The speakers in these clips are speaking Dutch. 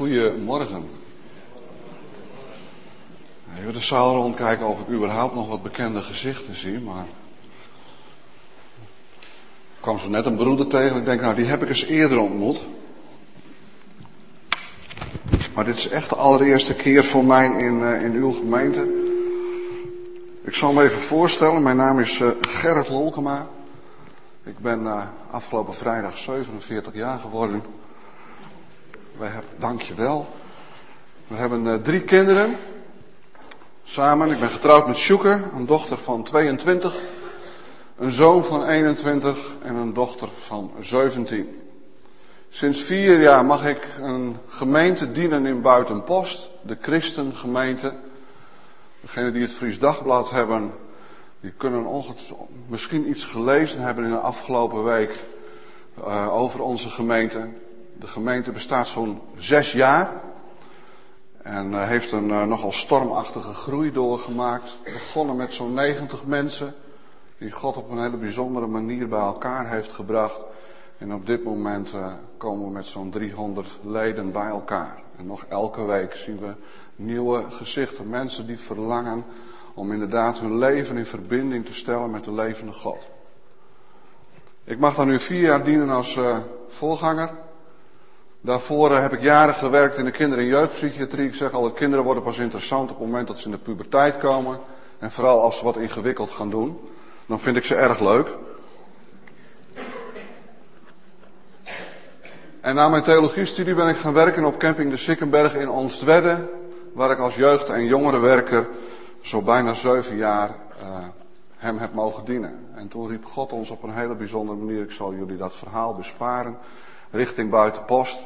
Goedemorgen. Even de zaal rondkijken of ik überhaupt nog wat bekende gezichten zie, maar... Ik kwam zo net een broeder tegen. Ik denk, nou, die heb ik eens eerder ontmoet. Maar dit is echt de allereerste keer voor mij in, uh, in uw gemeente. Ik zal me even voorstellen. Mijn naam is uh, Gerrit Lolkema. Ik ben uh, afgelopen vrijdag 47 jaar geworden. Wij hebben, dankjewel. We hebben uh, drie kinderen. Samen. Ik ben getrouwd met Sjoeke, een dochter van 22. Een zoon van 21 en een dochter van 17. Sinds vier jaar mag ik een gemeente dienen in Buitenpost, de Christengemeente. Degenen die het Fries Dagblad hebben, die kunnen misschien iets gelezen hebben in de afgelopen week uh, over onze gemeente. De gemeente bestaat zo'n zes jaar. En uh, heeft een uh, nogal stormachtige groei doorgemaakt. Begonnen met zo'n 90 mensen. Die God op een hele bijzondere manier bij elkaar heeft gebracht. En op dit moment uh, komen we met zo'n 300 leden bij elkaar. En nog elke week zien we nieuwe gezichten. Mensen die verlangen om inderdaad hun leven in verbinding te stellen met de levende God. Ik mag dan nu vier jaar dienen als voorganger. Daarvoor uh, heb ik jaren gewerkt in de kinder- en jeugdpsychiatrie. Ik zeg al, de kinderen worden pas interessant op het moment dat ze in de puberteit komen. En vooral als ze wat ingewikkeld gaan doen. Dan vind ik ze erg leuk. En na mijn theologiestudie ben ik gaan werken op camping de Sikkenberg in Onstwedde. Waar ik als jeugd- en jongerenwerker zo bijna zeven jaar uh, hem heb mogen dienen. En toen riep God ons op een hele bijzondere manier, ik zal jullie dat verhaal besparen, richting Buitenpost.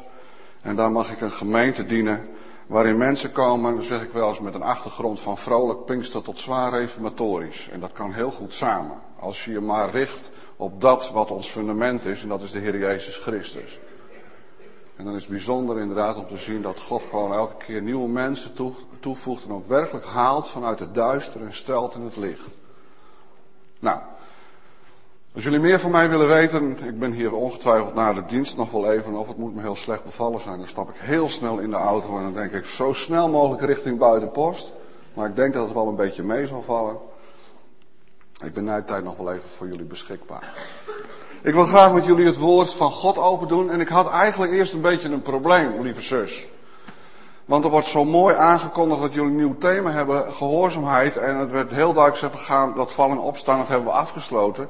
En daar mag ik een gemeente dienen waarin mensen komen, zeg ik wel eens, met een achtergrond van vrolijk Pinkster tot zwaar reformatorisch. En dat kan heel goed samen. Als je je maar richt op dat wat ons fundament is, en dat is de Heer Jezus Christus. En dan is het bijzonder inderdaad om te zien dat God gewoon elke keer nieuwe mensen toevoegt en ook werkelijk haalt vanuit het duister en stelt in het licht. Nou, als jullie meer van mij willen weten, ik ben hier ongetwijfeld na de dienst nog wel even, of het moet me heel slecht bevallen zijn, dan stap ik heel snel in de auto en dan denk ik zo snel mogelijk richting buitenpost. Maar ik denk dat het wel een beetje mee zal vallen. Ik ben de tijd nog wel even voor jullie beschikbaar. Ik wil graag met jullie het woord van God open doen. En ik had eigenlijk eerst een beetje een probleem, lieve zus. Want er wordt zo mooi aangekondigd dat jullie een nieuw thema hebben, gehoorzaamheid. En het werd heel duidelijk gezegd, gaan dat vallen opstaan, dat hebben we afgesloten.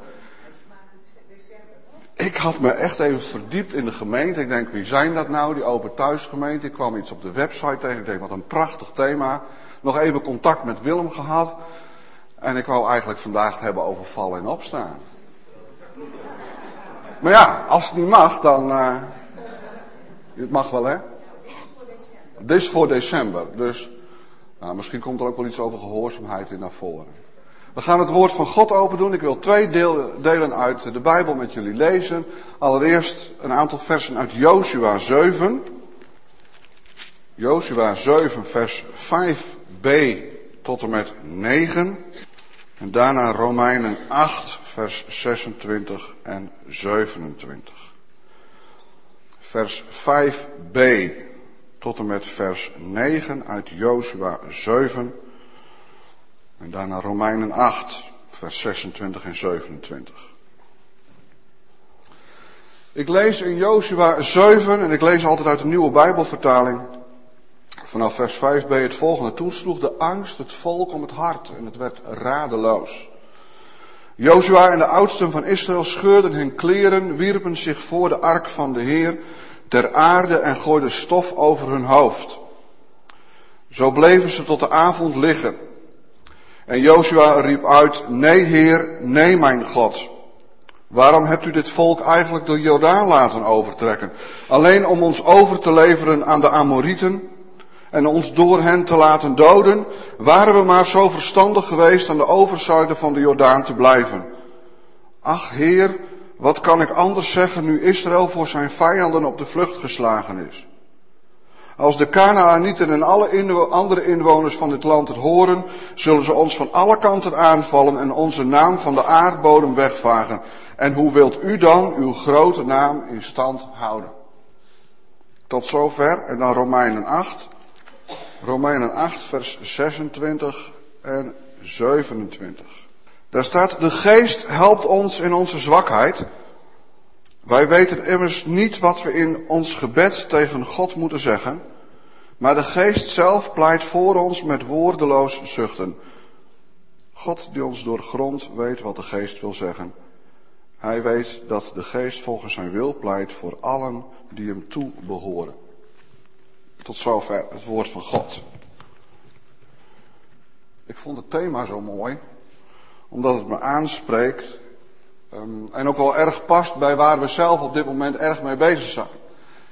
Ik had me echt even verdiept in de gemeente. Ik denk, wie zijn dat nou, die open thuisgemeente? Ik kwam iets op de website tegen. Ik denk, wat een prachtig thema. Nog even contact met Willem gehad. En ik wou eigenlijk vandaag het hebben over vallen en opstaan. Maar ja, als het niet mag, dan. Uh, het mag wel, hè? Dit is voor december. Dus nou, misschien komt er ook wel iets over gehoorzaamheid in naar voren. We gaan het woord van God open doen. Ik wil twee delen uit de Bijbel met jullie lezen. Allereerst een aantal versen uit Joshua 7. Joshua 7, vers 5b tot en met 9. En daarna Romeinen 8, vers 26 en 27. Vers 5b tot en met vers 9 uit Jozua 7. En daarna Romeinen 8, vers 26 en 27. Ik lees in Jozua 7 en ik lees altijd uit de nieuwe Bijbelvertaling. Vanaf vers 5b het volgende. Toen sloeg de angst het volk om het hart en het werd radeloos. Jozua en de oudsten van Israël scheurden hun kleren, wierpen zich voor de ark van de Heer ter aarde en gooiden stof over hun hoofd. Zo bleven ze tot de avond liggen. En Jozua riep uit, nee Heer, nee mijn God. Waarom hebt u dit volk eigenlijk de Jordaan laten overtrekken? Alleen om ons over te leveren aan de Amorieten en ons door hen te laten doden, waren we maar zo verstandig geweest aan de overzijde van de Jordaan te blijven. Ach Heer, wat kan ik anders zeggen nu Israël voor zijn vijanden op de vlucht geslagen is? Als de Kanaanieten en alle andere inwoners van dit land het horen, zullen ze ons van alle kanten aanvallen en onze naam van de aardbodem wegvagen. En hoe wilt u dan uw grote naam in stand houden? Tot zover. En dan Romeinen 8. Romeinen 8, vers 26 en 27. Daar staat, de geest helpt ons in onze zwakheid. Wij weten immers niet wat we in ons gebed tegen God moeten zeggen. Maar de geest zelf pleit voor ons met woordeloos zuchten. God die ons doorgrond weet wat de geest wil zeggen. Hij weet dat de geest volgens zijn wil pleit voor allen die hem toe behoren. Tot zover het woord van God. Ik vond het thema zo mooi, omdat het me aanspreekt um, en ook wel erg past bij waar we zelf op dit moment erg mee bezig zijn.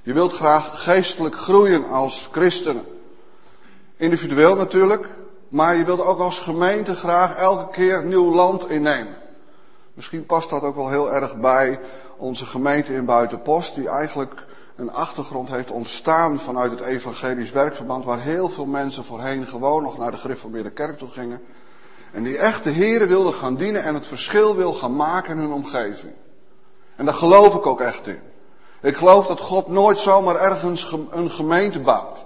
Je wilt graag geestelijk groeien als christenen. Individueel natuurlijk, maar je wilt ook als gemeente graag elke keer nieuw land innemen. Misschien past dat ook wel heel erg bij onze gemeente in Buitenpost, die eigenlijk een achtergrond heeft ontstaan vanuit het evangelisch werkverband, waar heel veel mensen voorheen gewoon nog naar de gereformeerde kerk toe gingen. En die echt de Heren wilden gaan dienen en het verschil wil gaan maken in hun omgeving. En daar geloof ik ook echt in. Ik geloof dat God nooit zomaar ergens een gemeente bouwt.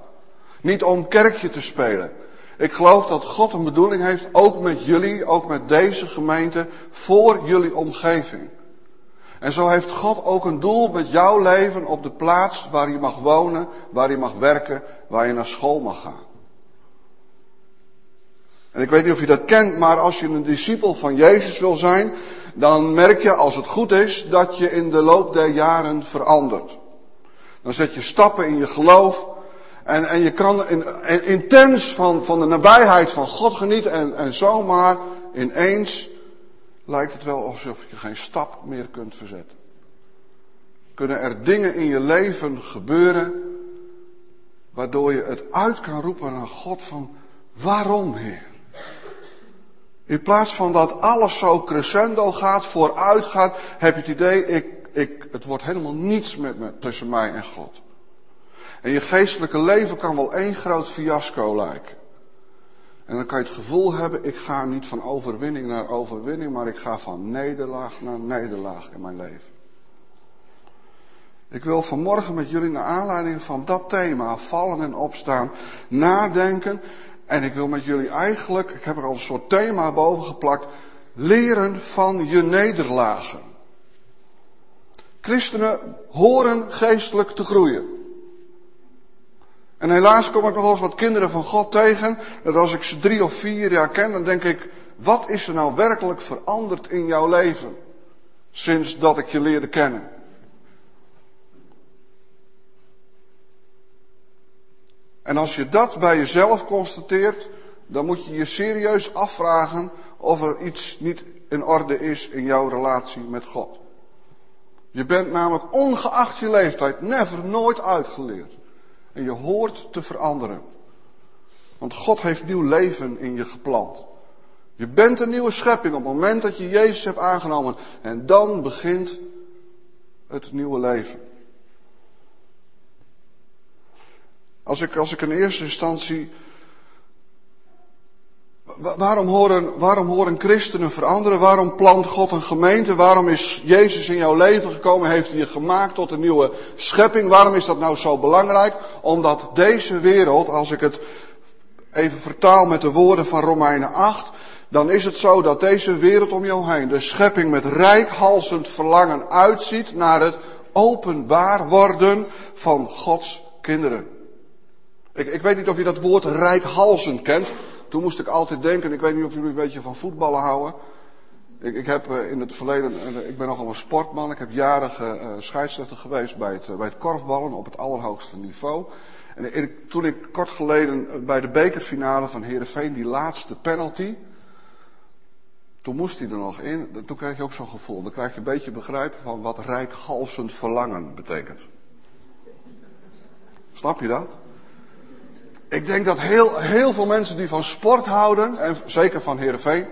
Niet om kerkje te spelen. Ik geloof dat God een bedoeling heeft, ook met jullie, ook met deze gemeente, voor jullie omgeving. En zo heeft God ook een doel met jouw leven op de plaats waar je mag wonen, waar je mag werken, waar je naar school mag gaan. En ik weet niet of je dat kent, maar als je een discipel van Jezus wil zijn, dan merk je als het goed is dat je in de loop der jaren verandert. Dan zet je stappen in je geloof en, en je kan in, intens van, van de nabijheid van God genieten en, en zomaar ineens lijkt het wel alsof je geen stap meer kunt verzetten. Kunnen er dingen in je leven gebeuren waardoor je het uit kan roepen naar God van waarom Heer? In plaats van dat alles zo crescendo gaat, vooruit gaat, heb je het idee, ik, ik, het wordt helemaal niets met me, tussen mij en God. En je geestelijke leven kan wel één groot fiasco lijken. En dan kan je het gevoel hebben, ik ga niet van overwinning naar overwinning, maar ik ga van nederlaag naar nederlaag in mijn leven. Ik wil vanmorgen met jullie naar aanleiding van dat thema, vallen en opstaan, nadenken. En ik wil met jullie eigenlijk, ik heb er al een soort thema boven geplakt, leren van je nederlagen. Christenen horen geestelijk te groeien. En helaas kom ik nog wel eens wat kinderen van God tegen. Dat als ik ze drie of vier jaar ken, dan denk ik, wat is er nou werkelijk veranderd in jouw leven? Sinds dat ik je leerde kennen. En als je dat bij jezelf constateert, dan moet je je serieus afvragen of er iets niet in orde is in jouw relatie met God. Je bent namelijk ongeacht je leeftijd never nooit uitgeleerd. En je hoort te veranderen. Want God heeft nieuw leven in je geplant. Je bent een nieuwe schepping op het moment dat je Jezus hebt aangenomen. En dan begint het nieuwe leven. Als ik, als ik in eerste instantie Waarom horen, waarom horen christenen veranderen? Waarom plant God een gemeente? Waarom is Jezus in jouw leven gekomen? Heeft hij je gemaakt tot een nieuwe schepping? Waarom is dat nou zo belangrijk? Omdat deze wereld, als ik het even vertaal met de woorden van Romeinen 8, dan is het zo dat deze wereld om jou heen, de schepping met rijkhalsend verlangen uitziet naar het openbaar worden van Gods kinderen. Ik, ik weet niet of je dat woord rijkhalsend kent. Toen moest ik altijd denken, ik weet niet of jullie een beetje van voetballen houden. Ik, ik heb eh, in het verleden, eh, ik ben nogal een sportman, ik heb jaren uh, scheidsrechter geweest bij het, bij het korfballen op het allerhoogste niveau. En toen ik kort geleden bij de bekerfinale van Herenveen die laatste penalty, toen moest hij er nog in. Toen krijg je ook zo'n gevoel. Dan krijg je een beetje begrijpen van wat rijkhalsend verlangen betekent. Snap je dat? Ik denk dat heel, heel veel mensen die van sport houden, en zeker van Heerenveen,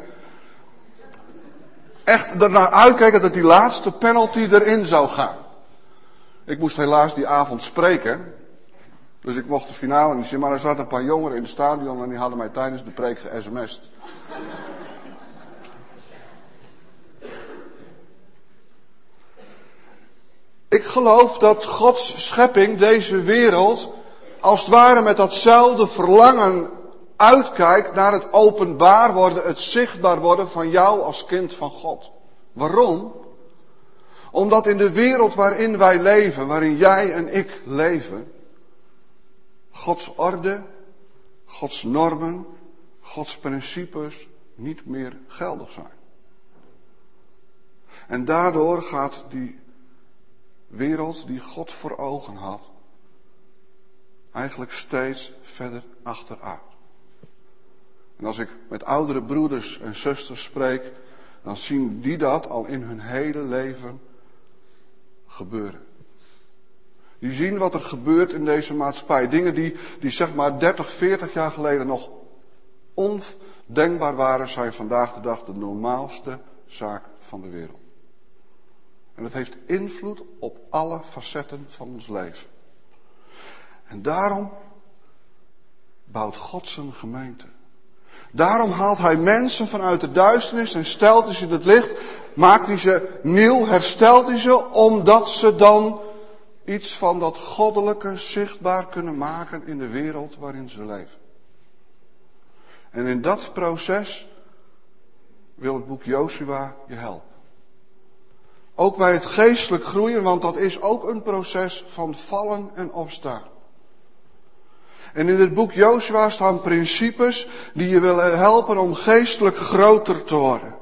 echt ernaar uitkijken dat die laatste penalty erin zou gaan. Ik moest helaas die avond spreken. Dus ik mocht de finale niet zien. Maar er zaten een paar jongeren in het stadion en die hadden mij tijdens de preek ge-sms'd. Ik geloof dat Gods schepping, deze wereld, als het ware met datzelfde verlangen uitkijkt naar het openbaar worden, het zichtbaar worden van jou als kind van God. Waarom? Omdat in de wereld waarin wij leven, waarin jij en ik leven, Gods orde, Gods normen, Gods principes niet meer geldig zijn. En daardoor gaat die wereld die God voor ogen had, eigenlijk steeds verder achteruit. En als ik met oudere broeders en zusters spreek, dan zien die dat al in hun hele leven gebeuren. Die zien wat er gebeurt in deze maatschappij. Dingen die, die zeg maar 30, 40 jaar geleden nog ondenkbaar waren, zijn vandaag de dag de normaalste zaak van de wereld. En het heeft invloed op alle facetten van ons leven. En daarom bouwt God zijn gemeente. Daarom haalt hij mensen vanuit de duisternis en stelt hij ze in het licht. Maakt hij ze nieuw, herstelt hij ze, omdat ze dan iets van dat goddelijke zichtbaar kunnen maken in de wereld waarin ze leven. En in dat proces wil het boek Joshua je helpen. Ook bij het geestelijk groeien, want dat is ook een proces van vallen en opstaan. En in het boek Joshua staan principes die je willen helpen om geestelijk groter te worden.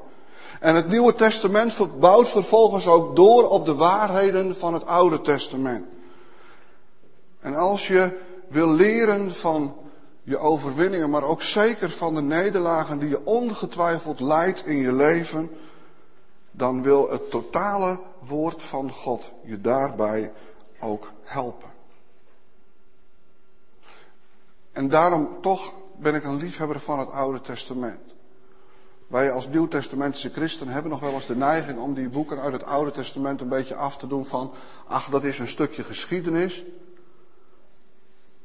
En het Nieuwe Testament bouwt vervolgens ook door op de waarheden van het Oude Testament. En als je wil leren van je overwinningen, maar ook zeker van de nederlagen die je ongetwijfeld leidt in je leven, dan wil het totale woord van God je daarbij ook helpen. En daarom toch ben ik een liefhebber van het Oude Testament. Wij als Nieuw-Testamentische christenen hebben nog wel eens de neiging om die boeken uit het Oude Testament een beetje af te doen van, ach, dat is een stukje geschiedenis.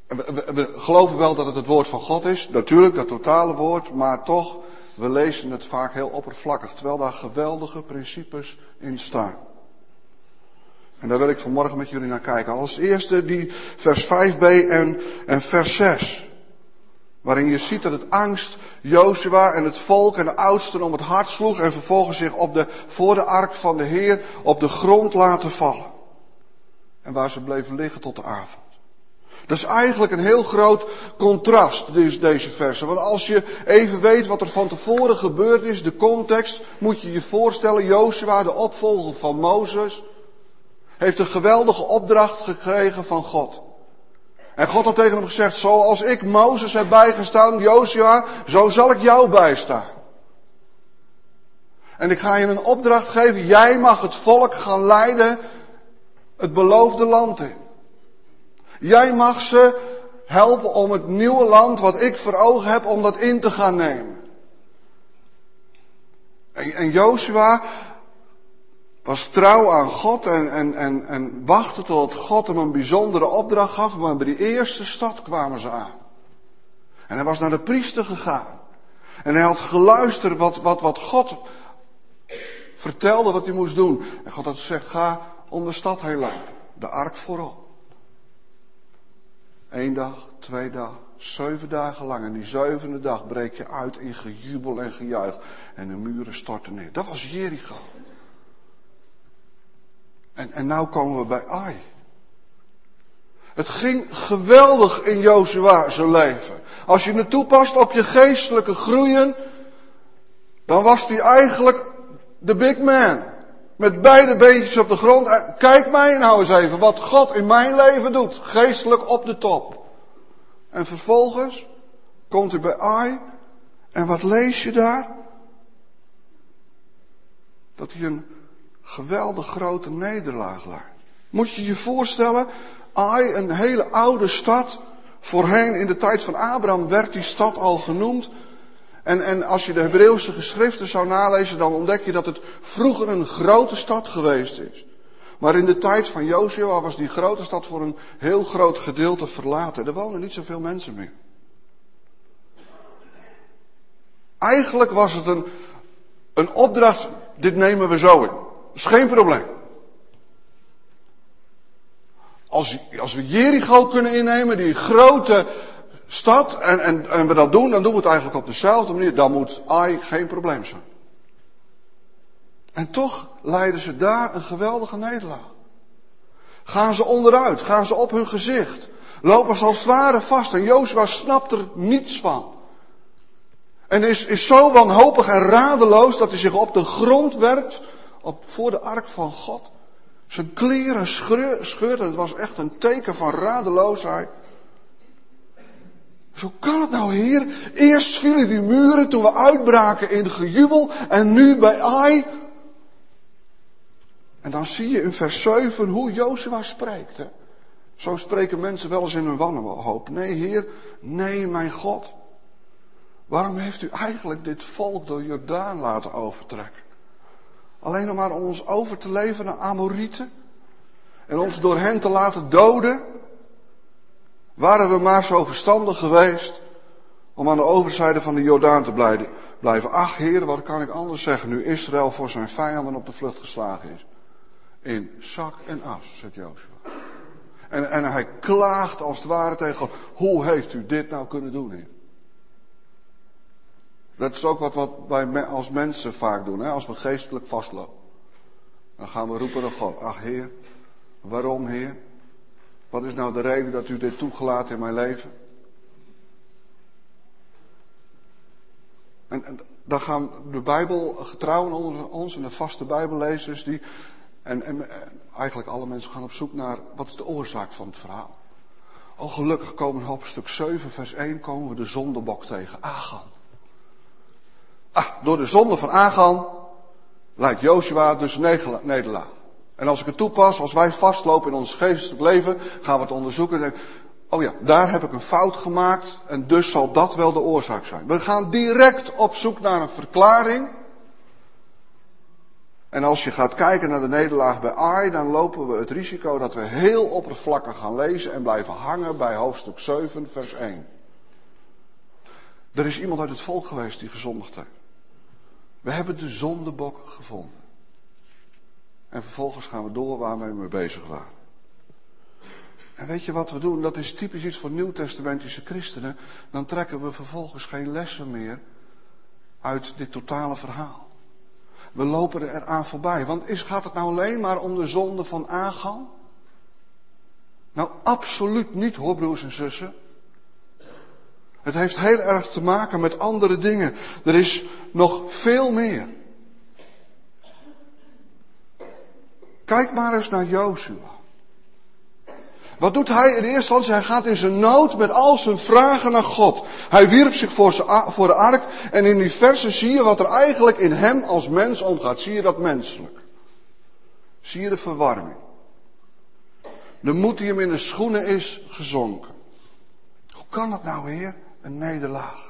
We, geloven wel dat het het woord van God is, natuurlijk, dat totale woord, maar toch, we lezen het vaak heel oppervlakkig, terwijl daar geweldige principes in staan. En daar wil ik vanmorgen met jullie naar kijken. Als eerste die vers 5b en, en vers 6. Waarin je ziet dat het angst Jozua en het volk en de oudsten om het hart sloeg en vervolgens zich op de, voor de ark van de Heer op de grond laten vallen. En waar ze bleven liggen tot de avond. Dat is eigenlijk een heel groot contrast, deze versen. Want als je even weet wat er van tevoren gebeurd is, de context, moet je je voorstellen, Jozua, de opvolger van Mozes, heeft een geweldige opdracht gekregen van God. En God had tegen hem gezegd, zoals ik Mozes heb bijgestaan, Joshua, zo zal ik jou bijstaan. En ik ga je een opdracht geven, jij mag het volk gaan leiden het beloofde land in. Jij mag ze helpen om het nieuwe land wat ik voor ogen heb, om dat in te gaan nemen. En, en Joshua, was trouw aan God en, en, en, en wachtte tot God hem een bijzondere opdracht gaf. Maar bij die eerste stad kwamen ze aan. En hij was naar de priester gegaan. En hij had geluisterd wat, wat, wat God vertelde wat hij moest doen. En God had gezegd, ga om de stad heen lopen. De ark voorop. Eén dag, twee dagen, zeven dagen lang. En die zevende dag breek je uit in gejubel en gejuich. En de muren storten neer. Dat was Jericho. En, en nou komen we bij Ai. Het ging geweldig in Jozua zijn leven. Als je het toepast op je geestelijke groeien, dan was hij eigenlijk de big man. Met beide beentjes op de grond. Kijk mij nou eens even wat God in mijn leven doet. Geestelijk op de top. En vervolgens komt hij bij Ai. En wat lees je daar? Dat hij een geweldig grote nederlaag. Moet je je voorstellen, Ai, een hele oude stad. Voorheen in de tijd van Abraham werd die stad al genoemd. En, en als je de Hebreeuwse geschriften zou nalezen, dan ontdek je dat het vroeger een grote stad geweest is. Maar in de tijd van Joshua was die grote stad voor een heel groot gedeelte verlaten. Er wonen niet zoveel mensen meer. Eigenlijk was het een, een opdracht, dit nemen we zo in is geen probleem. Als, als we Jericho kunnen innemen, die grote stad, en, en, en we dat doen, dan doen we het eigenlijk op dezelfde manier. Dan moet Ai geen probleem zijn. En toch leiden ze daar een geweldige nederlaag. Gaan ze onderuit, gaan ze op hun gezicht. Lopen ze als het vast en Jozua snapt er niets van. En is, is zo wanhopig en radeloos dat hij zich op de grond werpt op, voor de ark van God. Zijn kleren scheurt en het was echt een teken van radeloosheid. Zo kan het nou, Heer? Eerst vielen die muren toen we uitbraken in gejubel en nu bij Ai. En dan zie je in vers 7 hoe Jozua spreekt. Zo spreken mensen wel eens in hun wanhoop. Nee, Heer, nee, mijn God. Waarom heeft u eigenlijk dit volk door Jordaan laten overtrekken? Alleen om maar ons over te leveren aan Amorieten? En ons door hen te laten doden? Waren we maar zo verstandig geweest om aan de overzijde van de Jordaan te blijven? Ach, heren, wat kan ik anders zeggen nu Israël voor zijn vijanden op de vlucht geslagen is? In zak en as, zegt Jozua. En, en hij klaagt als het ware tegen God. Hoe heeft u dit nou kunnen doen, heer? Dat is ook wat, wij als mensen vaak doen, hè? als we geestelijk vastlopen. Dan gaan we roepen naar God. Ach Heer, waarom Heer? Wat is nou de reden dat u dit toegelaten in mijn leven? En, dan gaan de Bijbel getrouwen onder ons en de vaste Bijbellezers die. En, en, eigenlijk alle mensen gaan op zoek naar wat is de oorzaak van het verhaal. Oh, gelukkig komen we op stuk 7, vers 1 komen we de zondebok tegen, Agan. Ah, door de zonde van Agan lijkt Joshua dus nederlaag. En als ik het toepas, als wij vastlopen in ons geestelijk leven, gaan we het onderzoeken en oh ja, daar heb ik een fout gemaakt en dus zal dat wel de oorzaak zijn. We gaan direct op zoek naar een verklaring. En als je gaat kijken naar de nederlaag bij Ai, dan lopen we het risico dat we heel oppervlakkig gaan lezen en blijven hangen bij hoofdstuk 7, vers 1. Er is iemand uit het volk geweest die gezondigd heeft. We hebben de zondebok gevonden. En vervolgens gaan we door waar we mee bezig waren. En weet je wat we doen? Dat is typisch iets voor nieuwtestamentische christenen. Dan trekken we vervolgens geen lessen meer uit dit totale verhaal. We lopen er aan voorbij. Want is, gaat het nou alleen maar om de zonde van Agan? Nou, absoluut niet hoor, broers en zussen. Het heeft heel erg te maken met andere dingen. Er is nog veel meer. Kijk maar eens naar Jozua. Wat doet hij in eerste instantie? Hij gaat in zijn nood met al zijn vragen naar God. Hij wierp zich voor, de ark en in die versen zie je wat er eigenlijk in hem als mens omgaat. Zie je dat menselijk? Zie je de verwarming? De moed die hem in de schoenen is gezonken. Hoe kan dat nou weer? Een nederlaag.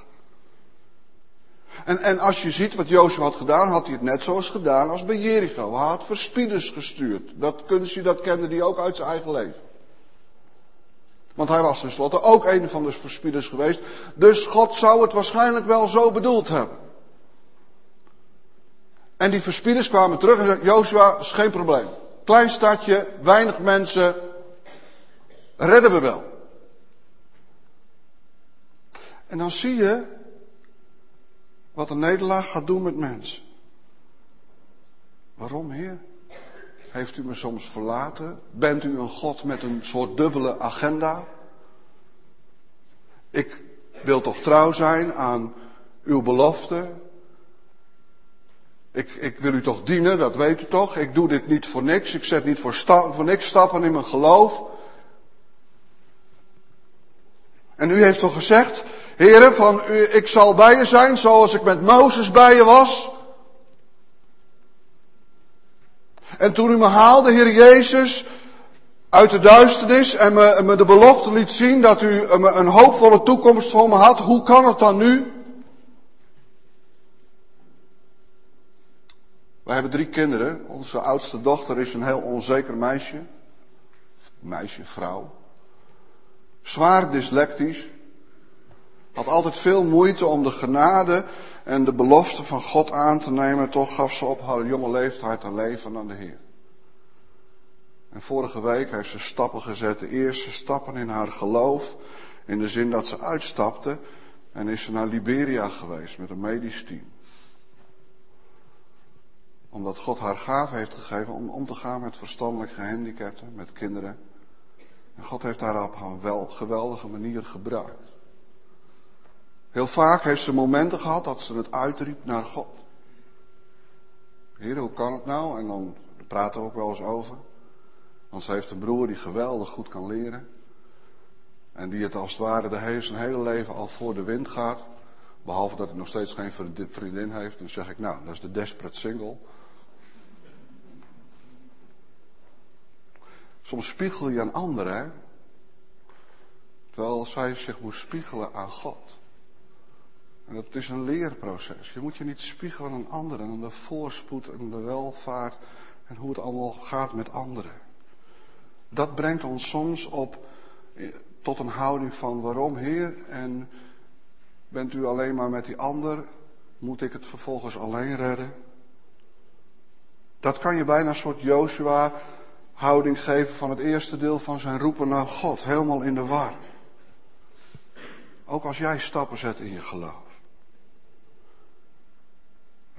En, en als je ziet wat Jozef had gedaan, had hij het net zoals gedaan als bij Jericho. Hij had verspieders gestuurd. Dat kunstje, dat kende hij ook uit zijn eigen leven. Want hij was tenslotte ook een van de verspieders geweest. Dus God zou het waarschijnlijk wel zo bedoeld hebben. En die verspieders kwamen terug en zeiden, Joshua, is geen probleem. Klein stadje, weinig mensen, redden we wel. En dan zie je wat een nederlaag gaat doen met mensen. Waarom, Heer? Heeft u me soms verlaten? Bent u een God met een soort dubbele agenda? Ik wil toch trouw zijn aan uw belofte? Ik, ik wil u toch dienen, dat weet u toch? Ik doe dit niet voor niks. Ik zet niet voor, voor niks stappen in mijn geloof. En u heeft toch gezegd, heren, van u, ik zal bij je zijn zoals ik met Mozes bij je was. En toen u me haalde, Heer Jezus, uit de duisternis en me, me de belofte liet zien dat u me een hoopvolle toekomst voor me had, hoe kan het dan nu? Wij hebben drie kinderen. Onze oudste dochter is een heel onzeker meisje. Meisje, vrouw. Zwaar dyslectisch. Had altijd veel moeite om de genade en de belofte van God aan te nemen. Toch gaf ze op haar jonge leeftijd haar leven aan de Heer. En vorige week heeft ze stappen gezet, de eerste stappen in haar geloof. In de zin dat ze uitstapte en is ze naar Liberia geweest met een medisch team. Omdat God haar gave heeft gegeven om om te gaan met verstandelijk gehandicapten, met kinderen. En God heeft haar op een wel, geweldige manier gebruikt. Heel vaak heeft ze momenten gehad dat ze het uitriep naar God. Heer, hoe kan het nou? En dan praten we ook wel eens over. Want ze heeft een broer die geweldig goed kan leren. En die het als het ware de hele, zijn hele leven al voor de wind gaat. Behalve dat hij nog steeds geen vriendin heeft. Dan zeg ik, nou, dat is de desperate single. Soms spiegel je aan anderen, terwijl zij zich moet spiegelen aan God. En dat is een leerproces. Je moet je niet spiegelen aan anderen, aan de voorspoed en de welvaart en hoe het allemaal gaat met anderen. Dat brengt ons soms op tot een houding van waarom Heer en bent u alleen maar met die ander? Moet ik het vervolgens alleen redden? Dat kan je bijna een soort Joshua houding geven van het eerste deel van zijn roepen naar God, helemaal in de war. Ook als jij stappen zet in je geloof.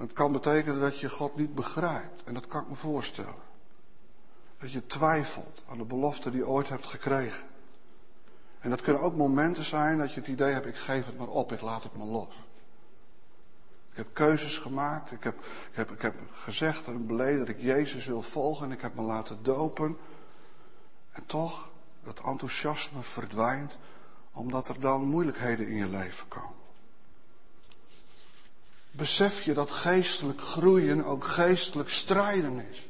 Het kan betekenen dat je God niet begrijpt. En dat kan ik me voorstellen. Dat je twijfelt aan de belofte die je ooit hebt gekregen. En dat kunnen ook momenten zijn dat je het idee hebt, ik geef het maar op, ik laat het maar los. Ik heb keuzes gemaakt, ik heb, ik heb, ik heb gezegd en beleden dat ik Jezus wil volgen en ik heb me laten dopen. En toch, dat enthousiasme verdwijnt omdat er dan moeilijkheden in je leven komen. Besef je dat geestelijk groeien ook geestelijk strijden is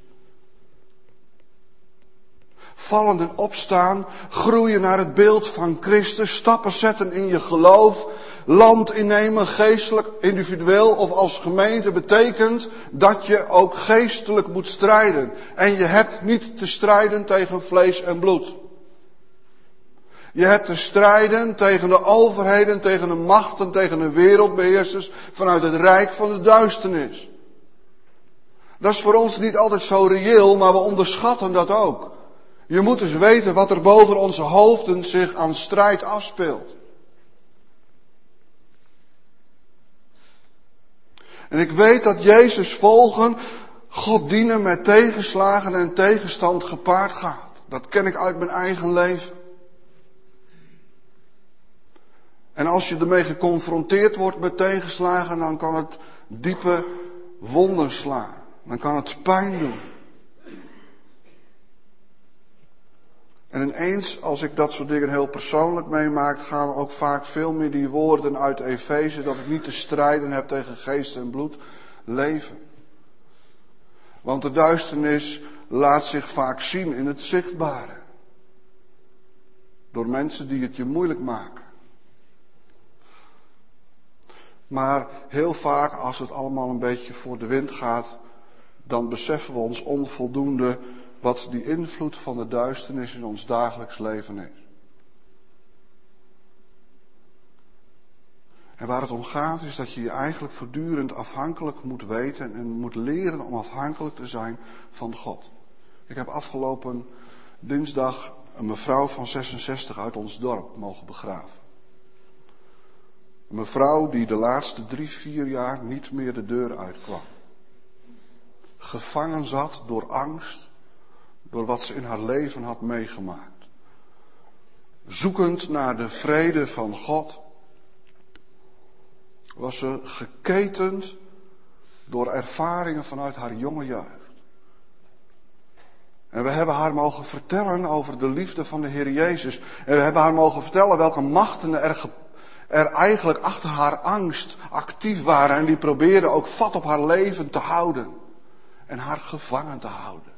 vallen en opstaan, groeien naar het beeld van Christus, stappen zetten in je geloof, land innemen, geestelijk, individueel of als gemeente, betekent dat je ook geestelijk moet strijden. En je hebt niet te strijden tegen vlees en bloed. Je hebt te strijden tegen de overheden, tegen de machten, tegen de wereldbeheersers vanuit het rijk van de duisternis. Dat is voor ons niet altijd zo reëel, maar we onderschatten dat ook. Je moet dus weten wat er boven onze hoofden zich aan strijd afspeelt. En ik weet dat Jezus volgen, God dienen met tegenslagen en tegenstand gepaard gaat. Dat ken ik uit mijn eigen leven. En als je ermee geconfronteerd wordt met tegenslagen, dan kan het diepe wonden slaan. Dan kan het pijn doen. En ineens, als ik dat soort dingen heel persoonlijk meemaak, gaan ook vaak veel meer die woorden uit Efeze, dat ik niet te strijden heb tegen geest en bloed, leven. Want de duisternis laat zich vaak zien in het zichtbare. Door mensen die het je moeilijk maken. Maar heel vaak, als het allemaal een beetje voor de wind gaat, dan beseffen we ons onvoldoende wat die invloed van de duisternis in ons dagelijks leven is. En waar het om gaat is dat je je eigenlijk voortdurend afhankelijk moet weten en moet leren om afhankelijk te zijn van God. Ik heb afgelopen dinsdag een mevrouw van 66 uit ons dorp mogen begraven. Een mevrouw die de laatste drie, vier jaar niet meer de deur uitkwam. Gevangen zat door angst, door wat ze in haar leven had meegemaakt. Zoekend naar de vrede van God, was ze geketend door ervaringen vanuit haar jonge jeugd. En we hebben haar mogen vertellen over de liefde van de Heer Jezus. En we hebben haar mogen vertellen welke machten er, er eigenlijk achter haar angst actief waren. En die probeerden ook vat op haar leven te houden. En haar gevangen te houden.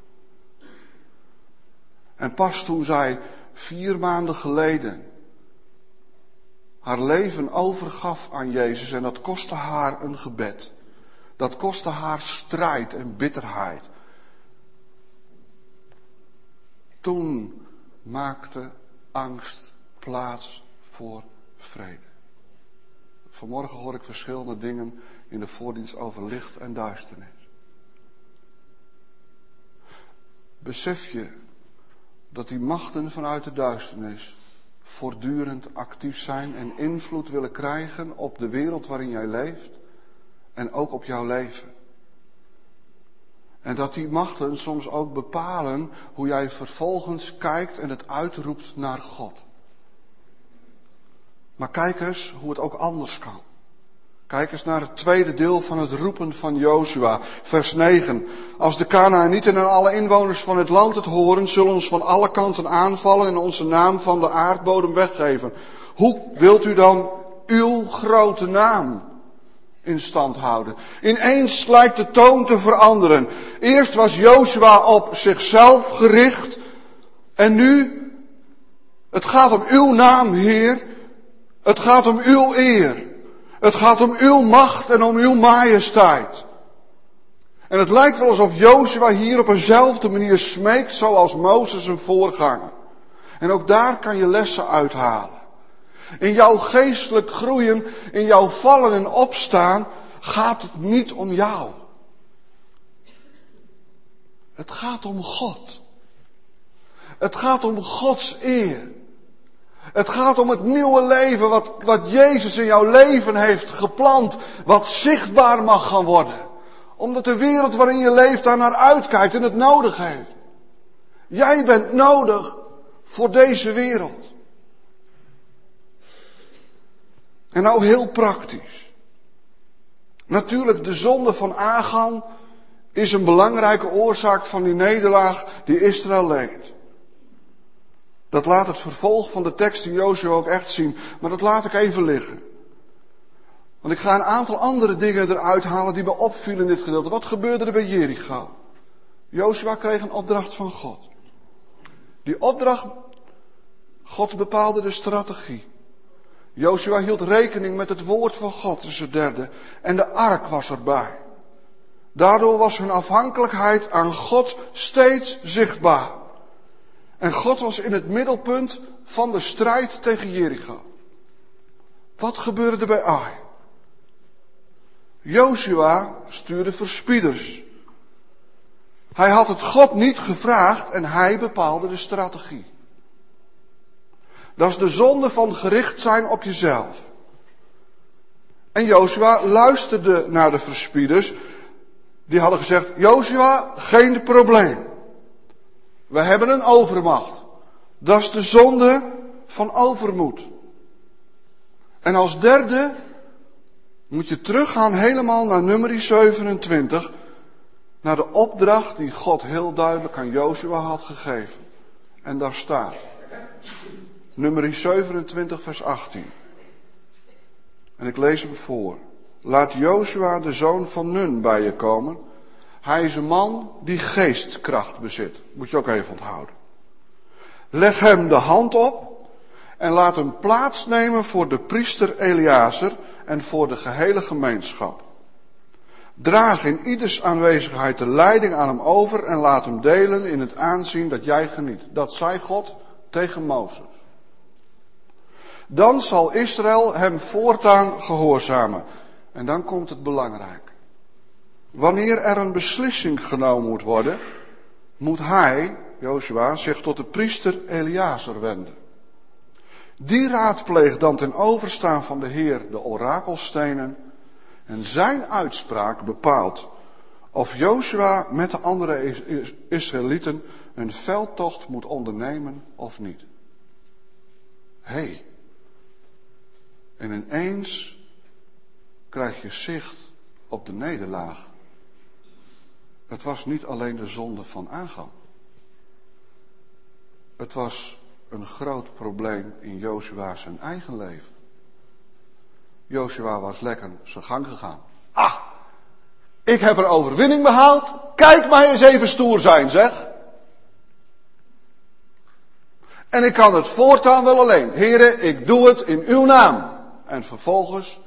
En pas toen zij vier maanden geleden haar leven overgaf aan Jezus en dat kostte haar een gebed. Dat kostte haar strijd en bitterheid. Toen maakte angst plaats voor vrede. Vanmorgen hoor ik verschillende dingen in de voordienst over licht en duisternis. Besef je dat die machten vanuit de duisternis voortdurend actief zijn en invloed willen krijgen op de wereld waarin jij leeft en ook op jouw leven. En dat die machten soms ook bepalen hoe jij vervolgens kijkt en het uitroept naar God. Maar kijk eens hoe het ook anders kan. Kijk eens naar het tweede deel van het roepen van Jozua, vers 9. Als de Canaanieten en alle inwoners van het land het horen, zullen ons van alle kanten aanvallen en onze naam van de aardbodem weggeven. Hoe wilt u dan uw grote naam in stand houden? Ineens lijkt de toon te veranderen. Eerst was Jozua op zichzelf gericht en nu, het gaat om uw naam, Heer. Het gaat om uw eer. Het gaat om uw macht en om uw majesteit. En het lijkt wel alsof Jozua hier op eenzelfde manier smeekt zoals Mozes een voorganger. En ook daar kan je lessen uithalen. In jouw geestelijk groeien, in jouw vallen en opstaan, gaat het niet om jou. Het gaat om God. Het gaat om Gods eer. Het gaat om het nieuwe leven wat, wat Jezus in jouw leven heeft geplant, wat zichtbaar mag gaan worden. Omdat de wereld waarin je leeft daar naar uitkijkt en het nodig heeft. Jij bent nodig voor deze wereld. En nou heel praktisch. Natuurlijk, de zonde van Agan is een belangrijke oorzaak van die nederlaag die Israël leed. Dat laat het vervolg van de tekst in Jozua ook echt zien. Maar dat laat ik even liggen. Want ik ga een aantal andere dingen eruit halen die me opvielen in dit gedeelte. Wat gebeurde er bij Jericho? Jozua kreeg een opdracht van God. Die opdracht, God bepaalde de strategie. Jozua hield rekening met het woord van God, dus het derde. En de ark was erbij. Daardoor was hun afhankelijkheid aan God steeds zichtbaar. En God was in het middelpunt van de strijd tegen Jericho. Wat gebeurde er bij Ai? Joshua stuurde verspieders. Hij had het God niet gevraagd en hij bepaalde de strategie. Dat is de zonde van gericht zijn op jezelf. En Joshua luisterde naar de verspieders. Die hadden gezegd, Joshua, geen probleem. We hebben een overmacht. Dat is de zonde van overmoed. En als derde moet je teruggaan helemaal naar nummer 27. Naar de opdracht die God heel duidelijk aan Jozua had gegeven. En daar staat. Nummer 27 vers 18. En ik lees hem voor. Laat Jozua de zoon van Nun bij je komen hij is een man die geestkracht bezit. Moet je ook even onthouden. Leg hem de hand op en laat hem plaatsnemen voor de priester Eliazer en voor de gehele gemeenschap. Draag in ieders aanwezigheid de leiding aan hem over en laat hem delen in het aanzien dat jij geniet. Dat zei God tegen Mozes. Dan zal Israël hem voortaan gehoorzamen. En dan komt het belangrijk. Wanneer er een beslissing genomen moet worden, moet hij, Joshua, zich tot de priester Eliazer wenden. Die raadpleegt dan ten overstaan van de Heer de orakelstenen en zijn uitspraak bepaalt of Joshua met de andere Israëlieten een veldtocht moet ondernemen of niet. Hé, hey, en ineens krijg je zicht op de nederlaag het was niet alleen de zonde van aangang. Het was een groot probleem in Joshua zijn eigen leven. Joshua was lekker zijn gang gegaan. Ah, ik heb er overwinning behaald. Kijk maar eens even stoer zijn, zeg. En ik kan het voortaan wel alleen. Heren, ik doe het in uw naam. En vervolgens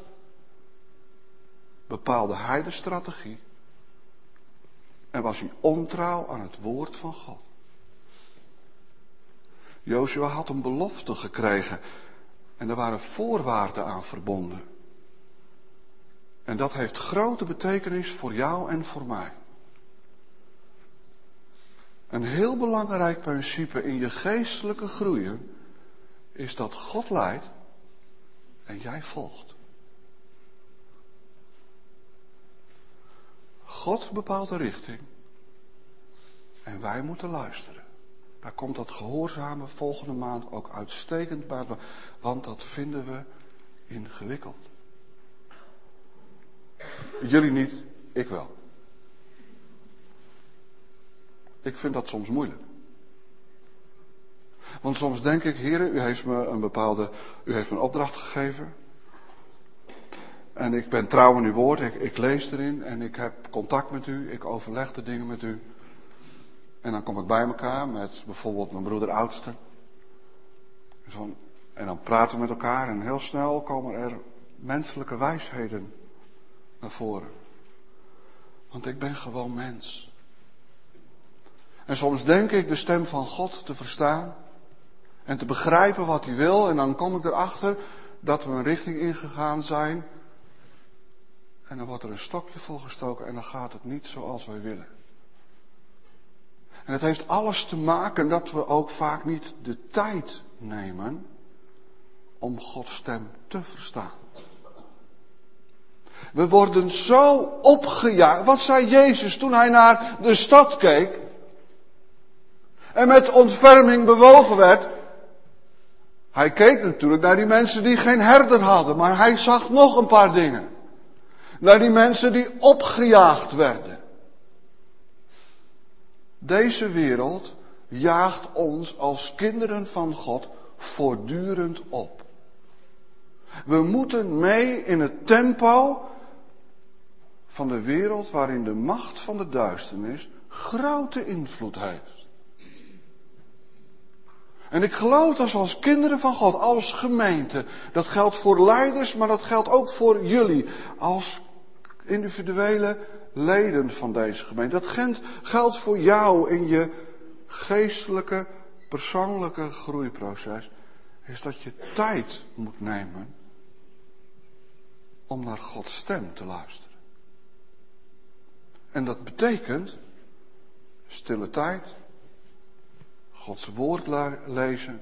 bepaalde hij de strategie en was hij ontrouw aan het woord van God. Joshua had een belofte gekregen en er waren voorwaarden aan verbonden. En dat heeft grote betekenis voor jou en voor mij. Een heel belangrijk principe in je geestelijke groeien is dat God leidt en jij volgt. God bepaalt de richting en wij moeten luisteren. Daar komt dat gehoorzame volgende maand ook uitstekend bij, want dat vinden we ingewikkeld. Jullie niet, ik wel. Ik vind dat soms moeilijk. Want soms denk ik, heren, u heeft me een bepaalde, u heeft me een opdracht gegeven. En ik ben trouw aan uw woord, ik, ik lees erin en ik heb contact met u, ik overleg de dingen met u. En dan kom ik bij elkaar met bijvoorbeeld mijn broeder oudste. En dan praten we met elkaar en heel snel komen er menselijke wijsheden naar voren. Want ik ben gewoon mens. En soms denk ik de stem van God te verstaan en te begrijpen wat hij wil. En dan kom ik erachter dat we een richting ingegaan zijn. En dan wordt er een stokje voor gestoken en dan gaat het niet zoals wij willen. En het heeft alles te maken dat we ook vaak niet de tijd nemen om Gods stem te verstaan. We worden zo opgejaagd. Wat zei Jezus toen hij naar de stad keek? En met ontferming bewogen werd. Hij keek natuurlijk naar die mensen die geen herder hadden, maar hij zag nog een paar dingen. Naar die mensen die opgejaagd werden. Deze wereld jaagt ons als kinderen van God voortdurend op. We moeten mee in het tempo van de wereld waarin de macht van de duisternis grote invloed heeft. En ik geloof dat we als kinderen van God, als gemeente, dat geldt voor leiders, maar dat geldt ook voor jullie, als individuele leden van deze gemeente. Dat geldt voor jou in je geestelijke, persoonlijke groeiproces. Is dat je tijd moet nemen om naar Gods stem te luisteren. En dat betekent stille tijd, Gods woord lezen.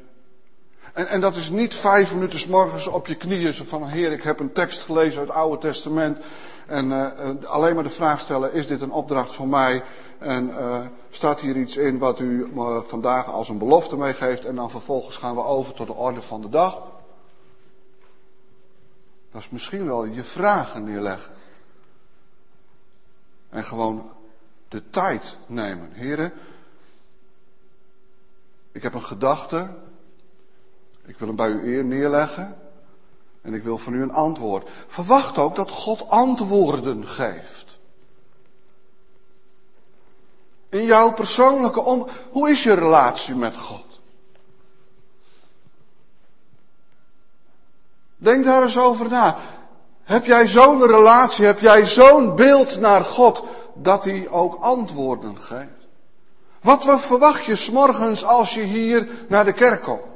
En, en dat is niet vijf minuten s morgens op je knieën van Heer, ik heb een tekst gelezen uit het Oude Testament. En uh, alleen maar de vraag stellen, is dit een opdracht voor mij? En uh, staat hier iets in wat u uh, vandaag als een belofte meegeeft? En dan vervolgens gaan we over tot de orde van de dag. Dat is misschien wel je vragen neerleggen. En gewoon de tijd nemen. Heren, ik heb een gedachte. Ik wil hem bij u eer neerleggen. En ik wil van u een antwoord. Verwacht ook dat God antwoorden geeft. In jouw persoonlijke om. Hoe is je relatie met God? Denk daar eens over na. Heb jij zo'n relatie, heb jij zo'n beeld naar God dat hij ook antwoorden geeft? Wat verwacht je s'morgens als je hier naar de kerk komt?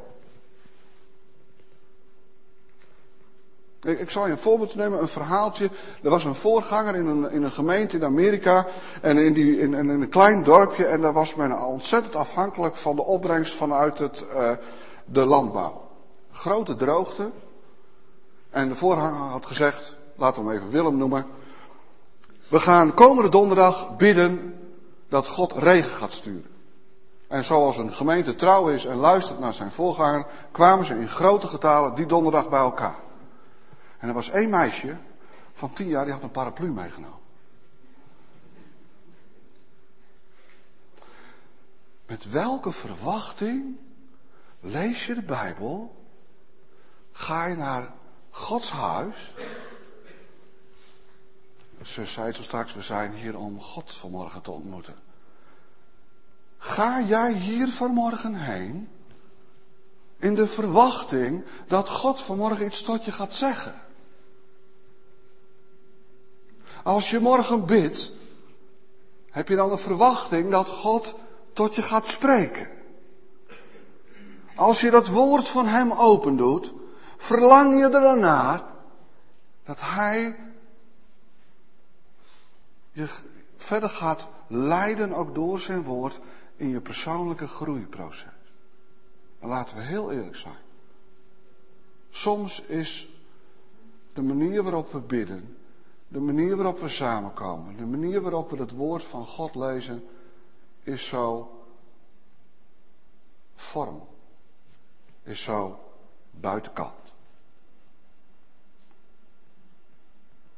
Ik, zal je een voorbeeld nemen, een verhaaltje. Er was een voorganger in een, in een gemeente in Amerika en in, die, in, een klein dorpje en daar was men ontzettend afhankelijk van de opbrengst vanuit het, uh, de landbouw. Grote droogte. En de voorganger had gezegd, laten we hem even Willem noemen. We gaan komende donderdag bidden dat God regen gaat sturen. En zoals een gemeente trouw is en luistert naar zijn voorganger, kwamen ze in grote getalen die donderdag bij elkaar. En er was één meisje van tien jaar die had een paraplu meegenomen. Met welke verwachting lees je de Bijbel? Ga je naar Gods huis? Ze zei zo straks, we zijn hier om God vanmorgen te ontmoeten. Ga jij hier vanmorgen heen in de verwachting dat God vanmorgen iets tot je gaat zeggen? Als je morgen bidt, heb je dan de verwachting dat God tot je gaat spreken. Als je dat woord van Hem opendoet, verlang je ernaar dat Hij je verder gaat leiden ook door zijn woord in je persoonlijke groeiproces. En laten we heel eerlijk zijn. Soms is de manier waarop we bidden, de manier waarop we samenkomen, de manier waarop we het woord van God lezen, is zo vorm, is zo buitenkant.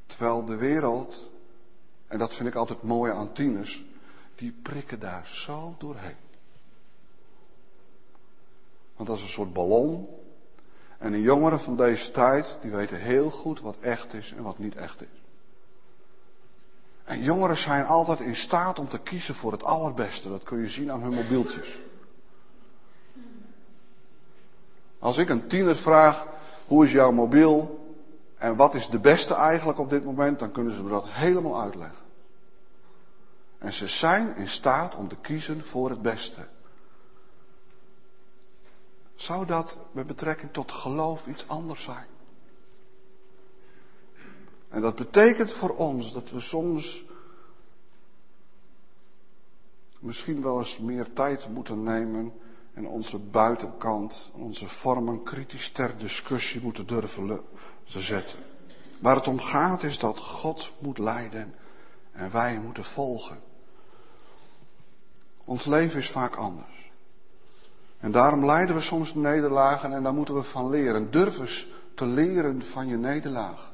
Terwijl de wereld, en dat vind ik altijd mooi aan tieners, die prikken daar zo doorheen. Want dat is een soort ballon. En de jongeren van deze tijd, die weten heel goed wat echt is en wat niet echt is. En jongeren zijn altijd in staat om te kiezen voor het allerbeste. Dat kun je zien aan hun mobieltjes. Als ik een tiener vraag, hoe is jouw mobiel en wat is de beste eigenlijk op dit moment, dan kunnen ze me dat helemaal uitleggen. En ze zijn in staat om te kiezen voor het beste. Zou dat met betrekking tot geloof iets anders zijn? En dat betekent voor ons dat we soms misschien wel eens meer tijd moeten nemen en onze buitenkant, onze vormen kritisch ter discussie moeten durven te zetten. Waar het om gaat is dat God moet leiden en wij moeten volgen. Ons leven is vaak anders. En daarom lijden we soms nederlagen en daar moeten we van leren. Durf eens te leren van je nederlaag.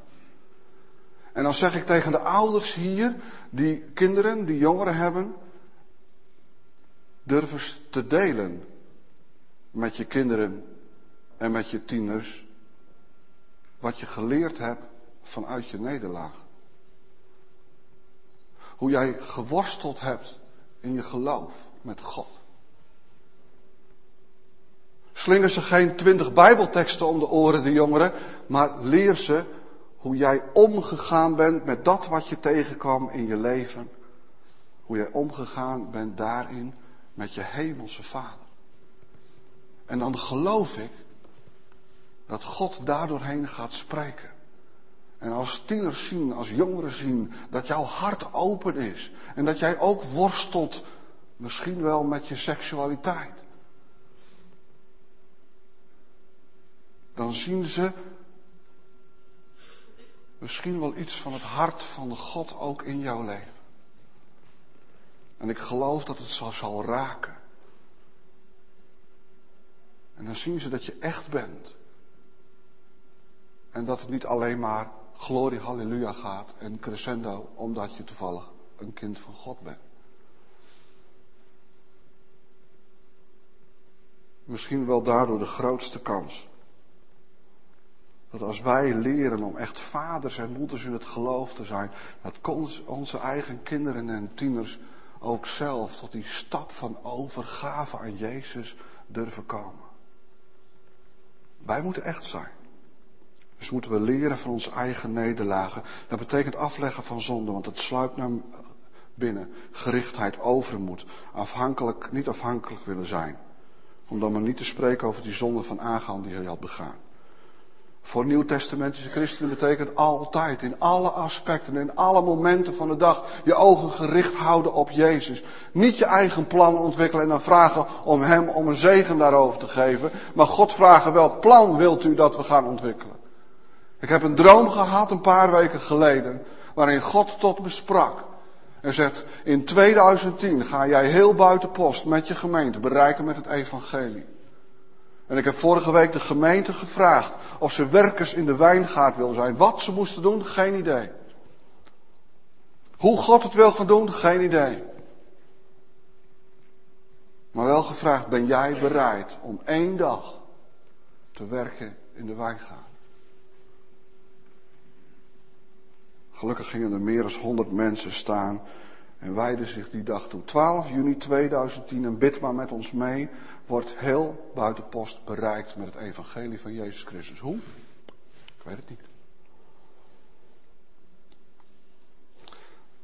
En dan zeg ik tegen de ouders hier, die kinderen, die jongeren hebben, durf eens te delen met je kinderen en met je tieners wat je geleerd hebt vanuit je nederlaag. Hoe jij geworsteld hebt in je geloof met God. Slinger ze geen twintig Bijbelteksten om de oren, de jongeren, maar leer ze hoe jij omgegaan bent met dat wat je tegenkwam in je leven. Hoe jij omgegaan bent daarin met je hemelse Vader. En dan geloof ik dat God daardoorheen gaat spreken. En als tieners zien, als jongeren zien, dat jouw hart open is. En dat jij ook worstelt, misschien wel met je seksualiteit. Dan zien ze misschien wel iets van het hart van God ook in jouw leven. En ik geloof dat het zal, zal raken. En dan zien ze dat je echt bent. En dat het niet alleen maar glorie, halleluja gaat en crescendo omdat je toevallig een kind van God bent. Misschien wel daardoor de grootste kans. Dat als wij leren om echt vaders en moeders in het geloof te zijn, dat onze eigen kinderen en tieners ook zelf tot die stap van overgave aan Jezus durven komen. Wij moeten echt zijn. Dus moeten we leren van onze eigen nederlagen. Dat betekent afleggen van zonde, want het sluipt naar binnen. Gerichtheid, overmoed. Afhankelijk, niet afhankelijk willen zijn. Om dan maar niet te spreken over die zonde van Agan die hij had begaan. Voor nieuwtestamentische christenen betekent altijd, in alle aspecten, in alle momenten van de dag, je ogen gericht houden op Jezus. Niet je eigen plan ontwikkelen en dan vragen om Hem om een zegen daarover te geven. Maar God vragen, welk plan wilt u dat we gaan ontwikkelen? Ik heb een droom gehad een paar weken geleden, waarin God tot me sprak. En zegt, in 2010 ga jij heel buiten post met je gemeente bereiken met het evangelie. En ik heb vorige week de gemeente gevraagd of ze werkers in de wijngaard wil zijn. Wat ze moesten doen, geen idee. Hoe God het wil gaan doen, geen idee. Maar wel gevraagd, ben jij bereid om één dag te werken in de wijngaard? Gelukkig gingen er meer dan 100 mensen staan en wijden zich die dag toe. 12 juni 2010, en bid maar met ons mee, wordt heel buitenpost bereikt met het evangelie van Jezus Christus. Hoe? Ik weet het niet.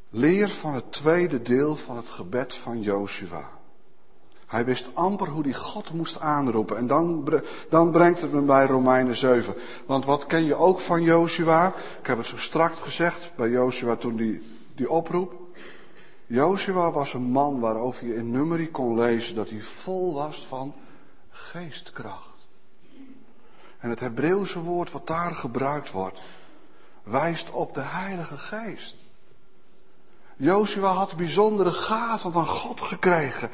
Leer van het tweede deel van het gebed van Joshua. Hij wist amper hoe hij God moest aanroepen. En dan, dan brengt het me bij Romeinen 7. Want wat ken je ook van Joshua? Ik heb het zo straks gezegd bij Joshua toen die, die oproep. Joshua was een man waarover je in Numeri kon lezen dat hij vol was van geestkracht. En het Hebreeuwse woord wat daar gebruikt wordt, wijst op de Heilige Geest. Joshua had bijzondere gaven van God gekregen.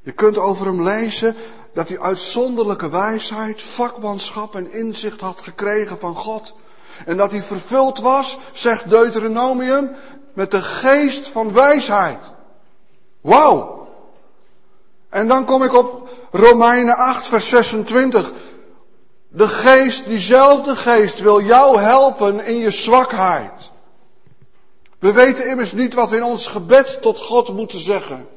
Je kunt over hem lezen dat hij uitzonderlijke wijsheid, vakmanschap en inzicht had gekregen van God. En dat hij vervuld was, zegt Deuteronomium, met de geest van wijsheid. Wauw! En dan kom ik op Romeinen 8, vers 26. De geest, diezelfde geest, wil jou helpen in je zwakheid. We weten immers niet wat we in ons gebed tot God moeten zeggen.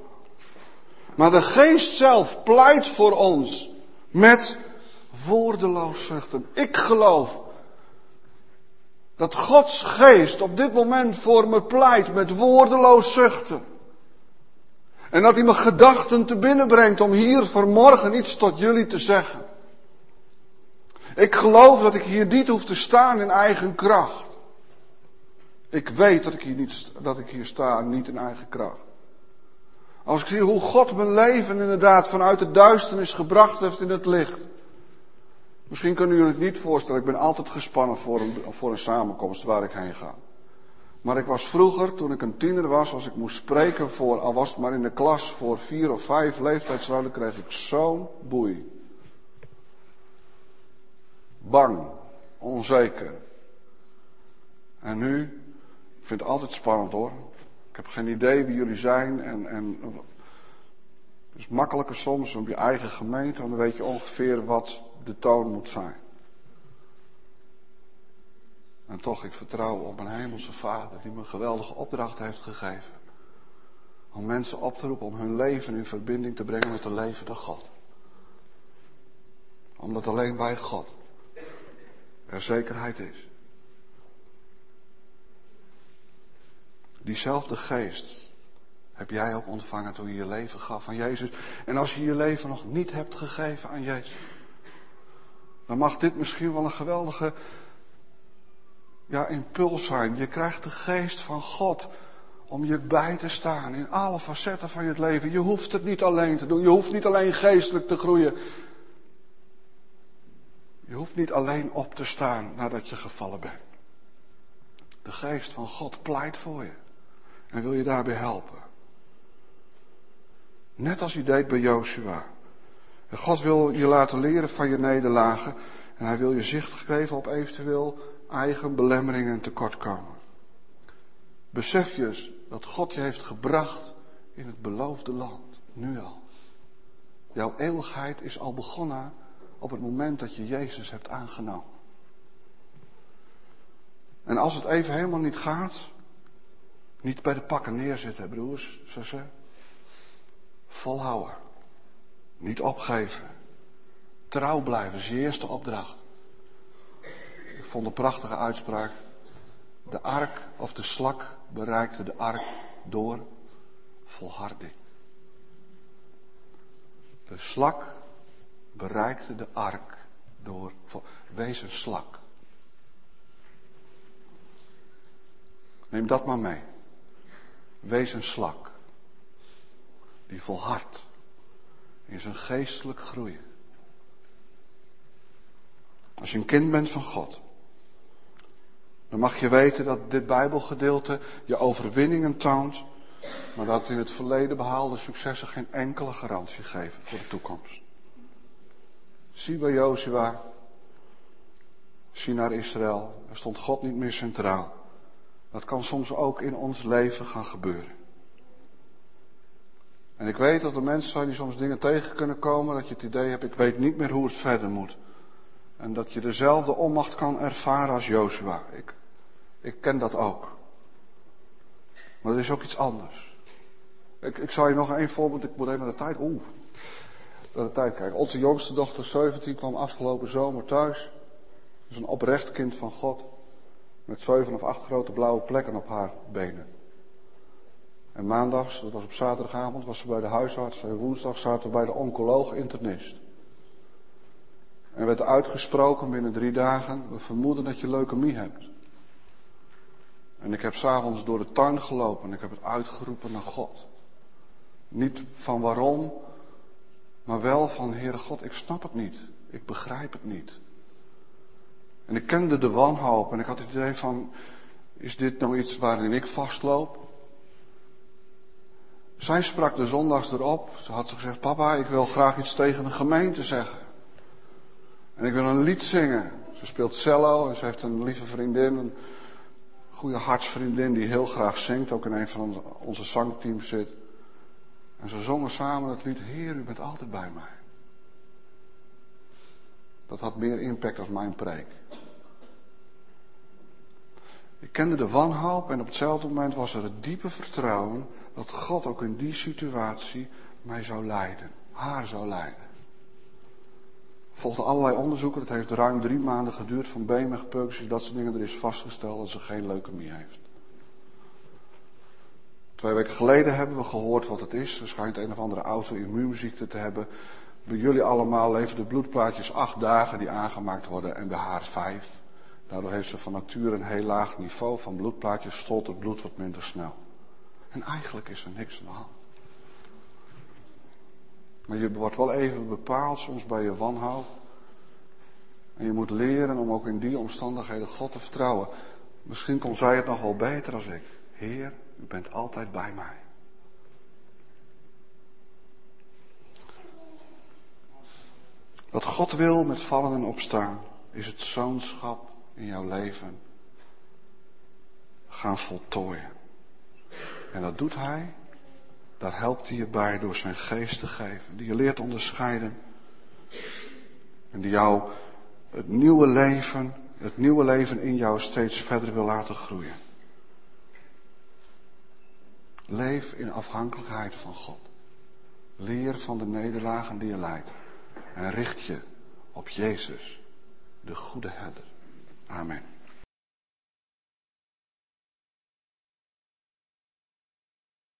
Maar de geest zelf pleit voor ons met woordeloos zuchten. Ik geloof dat Gods geest op dit moment voor me pleit met woordeloos zuchten. En dat hij me gedachten te binnen brengt om hier vanmorgen iets tot jullie te zeggen. Ik geloof dat ik hier niet hoef te staan in eigen kracht. Ik weet dat ik hier, niet, dat ik hier sta niet in eigen kracht. Als ik zie hoe God mijn leven inderdaad vanuit de duisternis gebracht heeft in het licht. Misschien kunnen jullie het niet voorstellen, ik ben altijd gespannen voor een, voor een samenkomst waar ik heen ga. Maar ik was vroeger, toen ik een tiener was, als ik moest spreken voor, al was het maar in de klas, voor vier of vijf leeftijdsroden, kreeg ik zo'n boei. Bang, onzeker. En nu, ik vind het altijd spannend hoor. Ik heb geen idee wie jullie zijn en, en het is makkelijker soms op je eigen gemeente, dan weet je ongeveer wat de toon moet zijn. En toch, ik vertrouw op mijn hemelse Vader die me een geweldige opdracht heeft gegeven. Om mensen op te roepen om hun leven in verbinding te brengen met de levende God. Omdat alleen bij God er zekerheid is. Diezelfde geest heb jij ook ontvangen toen je je leven gaf aan Jezus. En als je je leven nog niet hebt gegeven aan Jezus, dan mag dit misschien wel een geweldige ja, impuls zijn. Je krijgt de geest van God om je bij te staan in alle facetten van je leven. Je hoeft het niet alleen te doen. Je hoeft niet alleen geestelijk te groeien. Je hoeft niet alleen op te staan nadat je gevallen bent. De geest van God pleit voor je en wil je daarbij helpen. Net als hij deed bij Joshua. En God wil je laten leren van je nederlagen. En hij wil je zicht geven op eventueel eigen belemmeringen en tekortkomen. Besef je dat God je heeft gebracht in het beloofde land. Nu al. Jouw eeuwigheid is al begonnen op het moment dat je Jezus hebt aangenomen. En als het even helemaal niet gaat, niet bij de pakken neerzitten, broers, zussen. Volhouden. Niet opgeven. Trouw blijven is je eerste opdracht. Ik vond een prachtige uitspraak. De ark of de slak bereikte de ark door volharding. De slak bereikte de ark door. Wees een slak. Neem dat maar mee. Wees een slak. Die volhardt in zijn geestelijk groeien. Als je een kind bent van God, dan mag je weten dat dit Bijbelgedeelte je overwinningen toont, maar dat in het verleden behaalde successen geen enkele garantie geven voor de toekomst. Zie bij Jozua, zie naar Israël, er stond God niet meer centraal. Dat kan soms ook in ons leven gaan gebeuren. En ik weet dat er mensen zijn die soms dingen tegen kunnen komen, dat je het idee hebt, ik weet niet meer hoe het verder moet. En dat je dezelfde onmacht kan ervaren als Joshua. Ik, ik ken dat ook. Maar er is ook iets anders. Ik, ik zal je nog één voorbeeld, ik moet even naar de tijd, oeh, naar de tijd kijken. Onze jongste dochter 17 kwam afgelopen zomer thuis. Is een oprecht kind van God. Met zeven of acht grote blauwe plekken op haar benen. En maandags, dat was op zaterdagavond, was ze bij de huisarts. En woensdag zaten we bij de oncoloog internist. En werd uitgesproken binnen drie dagen, we vermoeden dat je leukemie hebt. En ik heb s'avonds door de tuin gelopen en ik heb het uitgeroepen naar God. Niet van waarom, maar wel van Heere God, ik snap het niet. Ik begrijp het niet. En ik kende de wanhoop en ik had het idee van, is dit nou iets waarin ik vastloop? Zij sprak de zondags erop. Ze had gezegd, papa, ik wil graag iets tegen de gemeente zeggen. En ik wil een lied zingen. Ze speelt cello en ze heeft een lieve vriendin, een goede hartsvriendin die heel graag zingt, ook in een van onze zangteams zit. En ze zongen samen het lied, Heer, u bent altijd bij mij. Dat had meer impact dan mijn preek. Ik kende de wanhoop en op hetzelfde moment was er het diepe vertrouwen dat God ook in die situatie mij zou leiden, haar zou leiden. Volgden allerlei onderzoeken, het heeft ruim drie maanden geduurd van beenmergpuncties, dat soort dingen. Er is vastgesteld dat ze geen leukemie heeft. Twee weken geleden hebben we gehoord wat het is. Er schijnt een of andere auto-immuunziekte te hebben. Bij jullie allemaal leven de bloedplaatjes acht dagen die aangemaakt worden en bij haar vijf. Daardoor heeft ze van nature een heel laag niveau van bloedplaatjes, stolt het bloed wat minder snel. En eigenlijk is er niks aan de hand. Maar je wordt wel even bepaald soms bij je wanhoop. En je moet leren om ook in die omstandigheden God te vertrouwen. Misschien kon zij het nog wel beter als ik. Heer, u bent altijd bij mij. Wat God wil met vallen en opstaan, is het zoonschap in jouw leven gaan voltooien. En dat doet Hij, daar helpt Hij je bij door zijn geest te geven, die je leert onderscheiden. En die jou het nieuwe leven, het nieuwe leven in jou steeds verder wil laten groeien. Leef in afhankelijkheid van God. Leer van de nederlagen die je leidt. En richt je op Jezus, de goede herder. Amen.